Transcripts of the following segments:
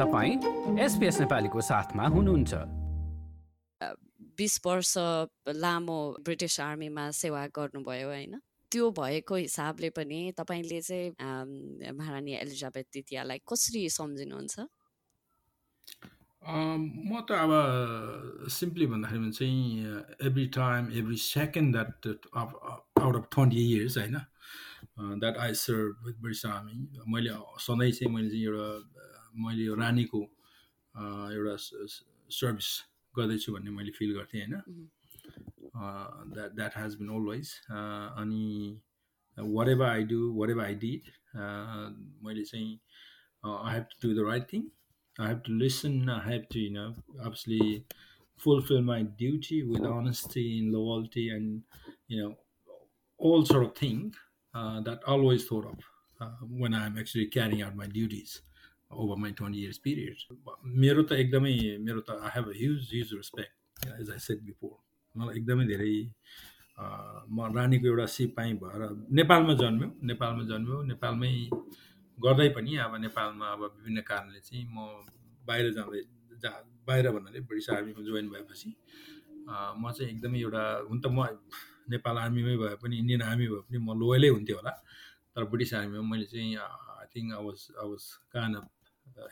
तपाईँ एसपिएस नेपालीको साथमा हुनुहुन्छ। बिस वर्ष लामो ब्रिटिस आर्मीमा सेवा गर्नुभयो होइन? त्यो भएको हिसाबले पनि तपाईँले चाहिँ महारानी एलिजाबेथ द्वितीयलाई कसरी सम्झिनुहुन्छ? म त अब सिम्पली भन्दाखेरि चाहिँ every time every second that out of twenty years होइन? That I serve with British army मैले सधैँ चाहिँ मैले चाहिँ एउटा मैले यो रानीको एउटा सर्भिस गर्दैछु भन्ने मैले फिल गर्थेँ होइन that that has been always अनि what ever I do what ever I did मैले चाहिँ I have to do the right thing I have to listen. I have to, you know, obviously fulfill my duty with honesty and loyalty and, you know, all sort of thing uh, that I always thought of uh, when I'm actually carrying out my duties Over my 20 years period. मेरो त एकदमै मेरो त I have a huge huge respect as I said before मलाई एकदमै धेरै म रानीको एउटा सिपाही भएर नेपालमा जन्म्यो नेपालमा जन्म्यो नेपालमै गर्दै पनि अब नेपालमा अब विभिन्न कारणले चाहिँ म बाहिर जाँदै जा बाहिर भन्नाले ब्रिटिस आर्मीमा जोइन भएपछि म चाहिँ एकदमै एउटा हुन त म नेपाल आर्मीमै भए पनि इन्डियन आर्मी भए पनि म लोयलै हुन्थ्यो होला तर ब्रिटिस आर्मीमा मैले चाहिँ I think I was I was कान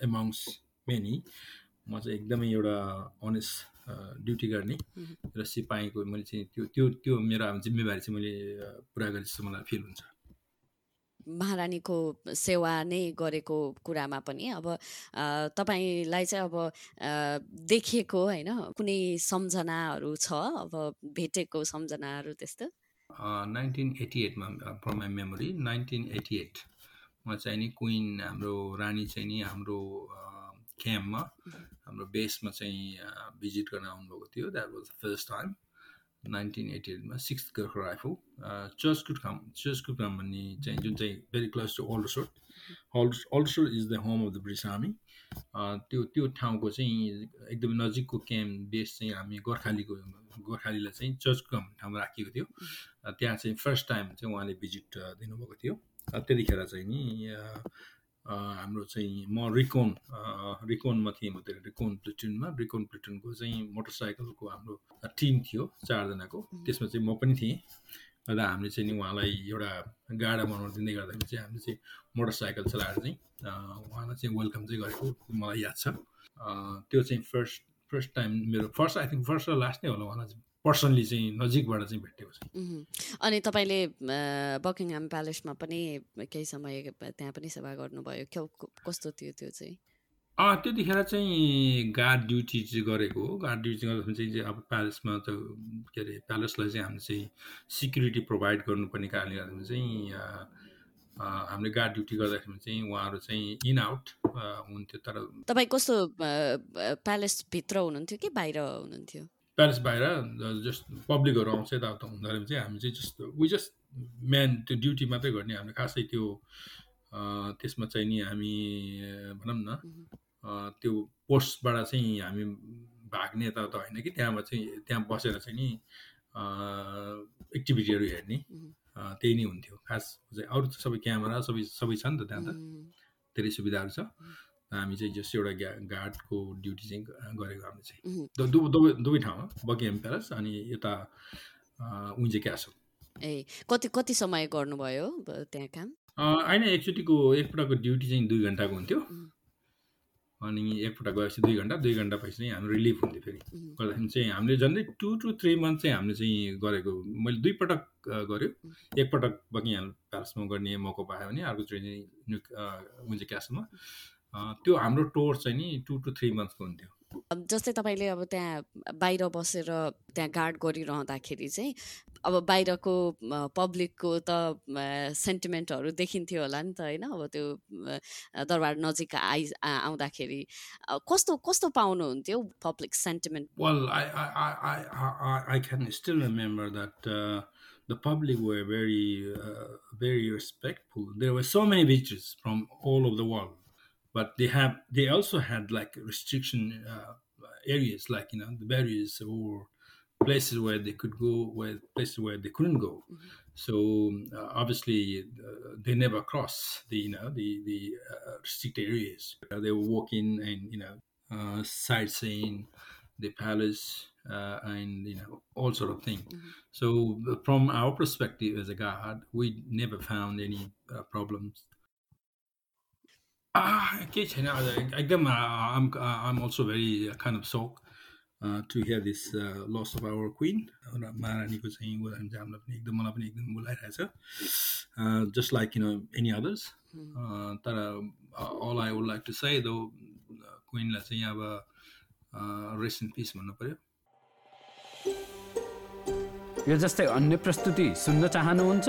एमाउन्ट्स मेनी म चाहिँ एकदमै एउटा अनेस्ट ड्युटी गर्ने र सिपाहीको मैले चाहिँ त्यो त्यो त्यो मेरो जिम्मेवारी चाहिँ मैले पुरा गरे जस्तो मलाई फिल हुन्छ। महारानीको सेवा नै गरेको कुरामा पनि अब तपाईँलाई चाहिँ अब देखिएको होइन कुनै सम्झनाहरू छ? अब भेटेको सम्झनाहरू त्यस्तो? Nineteen eighty एटमा from my memory nineteen eighty एटमा चाहिँ नि क्विन हाम्रो रानी चाहिँ नि हाम्रो क्याम्पमा हाम्रो बेसमा चाहिँ भिजिट गर्न आउनुभएको थियो। That was the first time nineteen eighty एटमा six Gorkha rifle. Church Crookham Church Crookham भन्ने चाहिँ जुन चाहिँ very close to Aldershot Alder Aldershot is the home of the British army त्यो त्यो ठाउँको चाहिँ एकदमै नजिकको क्याम्प बेस चाहिँ हामी गोर्खालीको गोर्खालीलाई चाहिँ चर्चकुट ठाउँमा राखिएको थियो। त्यहाँ चाहिँ फर्स्ट टाइम चाहिँ उहाँले भिजिट दिनुभएको थियो। त्यतिखेर चाहिँ नि हाम्रो चाहिँ म रिकोन रिकोनमा थिएँ म त्यो रिकोन प्लिटुनमा। रिकोन प्लिटुनको चाहिँ मोटरसाइकलको हाम्रो टिम थियो चारजनाको। त्यसमा चाहिँ म पनि थिएँ। र हामीले चाहिँ नि उहाँलाई एउटा गाडा बनाउनु दिँदै गर्दाखेरि चाहिँ हामीले चाहिँ मोटरसाइकल चलाएर चाहिँ उहाँलाई चाहिँ वेलकम चाहिँ गरेको मलाई याद छ। त्यो चाहिँ फर्स्ट फर्स्ट टाइम मेरो फर्स्ट आई थिङ्क फर्स्ट र लास्ट नै होला उहाँलाई पर्सनली चाहिँ नजिकबाट चाहिँ भेटेको छ। अनि तपाईँले बकिङहाम प्यालेसमा पनि केही समय त्यहाँ पनि सेवा गर्नुभयो। कस्तो थियो त्यो चाहिँ? त्यतिखेर चाहिँ गार्ड ड्युटी चाहिँ गरेको हो। गार्ड ड्युटी गर्दाखेरि चाहिँ अब प्यालेसमा त के अरे प्यालेसलाई चाहिँ हामीले चाहिँ सिक्युरिटी प्रोभाइड गर्नुपर्ने कारणले गर्दाखेरि चाहिँ हामीले गार्ड ड्युटी गर्दाखेरि चाहिँ उहाँहरू चाहिँ इन आउट हुन्थ्यो। तर तपाईँ कस्तो प्यालेसभित्र हुनुहुन्थ्यो कि बाहिर हुनुहुन्थ्यो? प्यालेस बाहिर जस्ट पब्लिकहरू आउँछ यताउता हुँदाखेरि चाहिँ हामी चाहिँ जस्ट वी जस्ट म्यान त्यो ड्युटी मात्रै गर्ने हामीले खासै त्यो त्यसमा चाहिँ नि हामी भनौँ न त्यो पोस्टबाट चाहिँ हामी भाग्ने यताउता होइन कि त्यहाँबाट चाहिँ त्यहाँ बसेर चाहिँ नि एक्टिभिटीहरू हेर्ने त्यही नै हुन्थ्यो। खास चाहिँ अरू त सबै क्यामेरा सबै सबै छ नि त त्यहाँ त। धेरै सुविधाहरू छ। हामी चाहिँ जस्ट एउटा ग्या गार्डको ड्युटी चाहिँ गरेको हामीले चाहिँ। दुवै दुवै ठाउँमा बकिएम प्यालेस अनि यता उन्जे क्यासल। ए कति कति समय गर्नुभयो त्यहाँ काम? होइन एकचोटिको एकपल्टको ड्युटी चाहिँ दुई घन्टाको हुन्थ्यो। अनि एकपल्ट गएपछि दुई घन्टा दुई घन्टा पछि चाहिँ हाम्रो रिलिफ हुन्थ्यो फेरि। गर्दाखेरि चाहिँ हामीले झन्डै टु टु थ्री मन्थ चाहिँ हामीले चाहिँ गरेको मैले दुईपटक गऱ्यो एकपटक बकिङ प्यालेसमा गर्ने मौका पायो भने अर्को चाहिँ उन्जे क्यासलमा। त्यो हाम्रो टोर चाहिँ नि टु टु थ्री मन्थ्सको हुन्थ्यो। जस्तै तपाईँले अब त्यहाँ बाहिर बसेर त्यहाँ गार्ड गरिरहँदाखेरि चाहिँ अब बाहिरको पब्लिकको त सेन्टिमेन्टहरू देखिन्थ्यो होला नि त होइन? अब त्यो दरबार नजिक आइ आउँदाखेरि कस्तो कस्तो पाउनुहुन्थ्यो public sentiment? Well I can still remember that were very uh, very respectful. There were so many visitors from all over the world. But they have they also had like restriction uh, areas like you know the barriers or places where they could go where places where they couldn't go mm-hmm. So uh, obviously, uh, they never cross the you know the the uh, restricted areas. Uh, they were walking and you know uh, sightseeing the palace uh, and you know all sort of thing. Mhm. So from our perspective as a guard, we never found any uh, problems. Ah, केही छैन आज एकदम I'm I'm also very kind of shock to hear this loss of our queen र महारानीको चाहिँ ऊ चाहिँ हामीलाई पनि एकदम मलाई पनि एकदम बोलाइरहेछ जस्ट लाइक किन एनी अदर्स. तर all I would like to say though क्विनलाई चाहिँ अब रेस्ट इन पिस भन्नु पऱ्यो यो जस्तै अन्य प्रस्तुति सुन्न चाहनुहुन्छ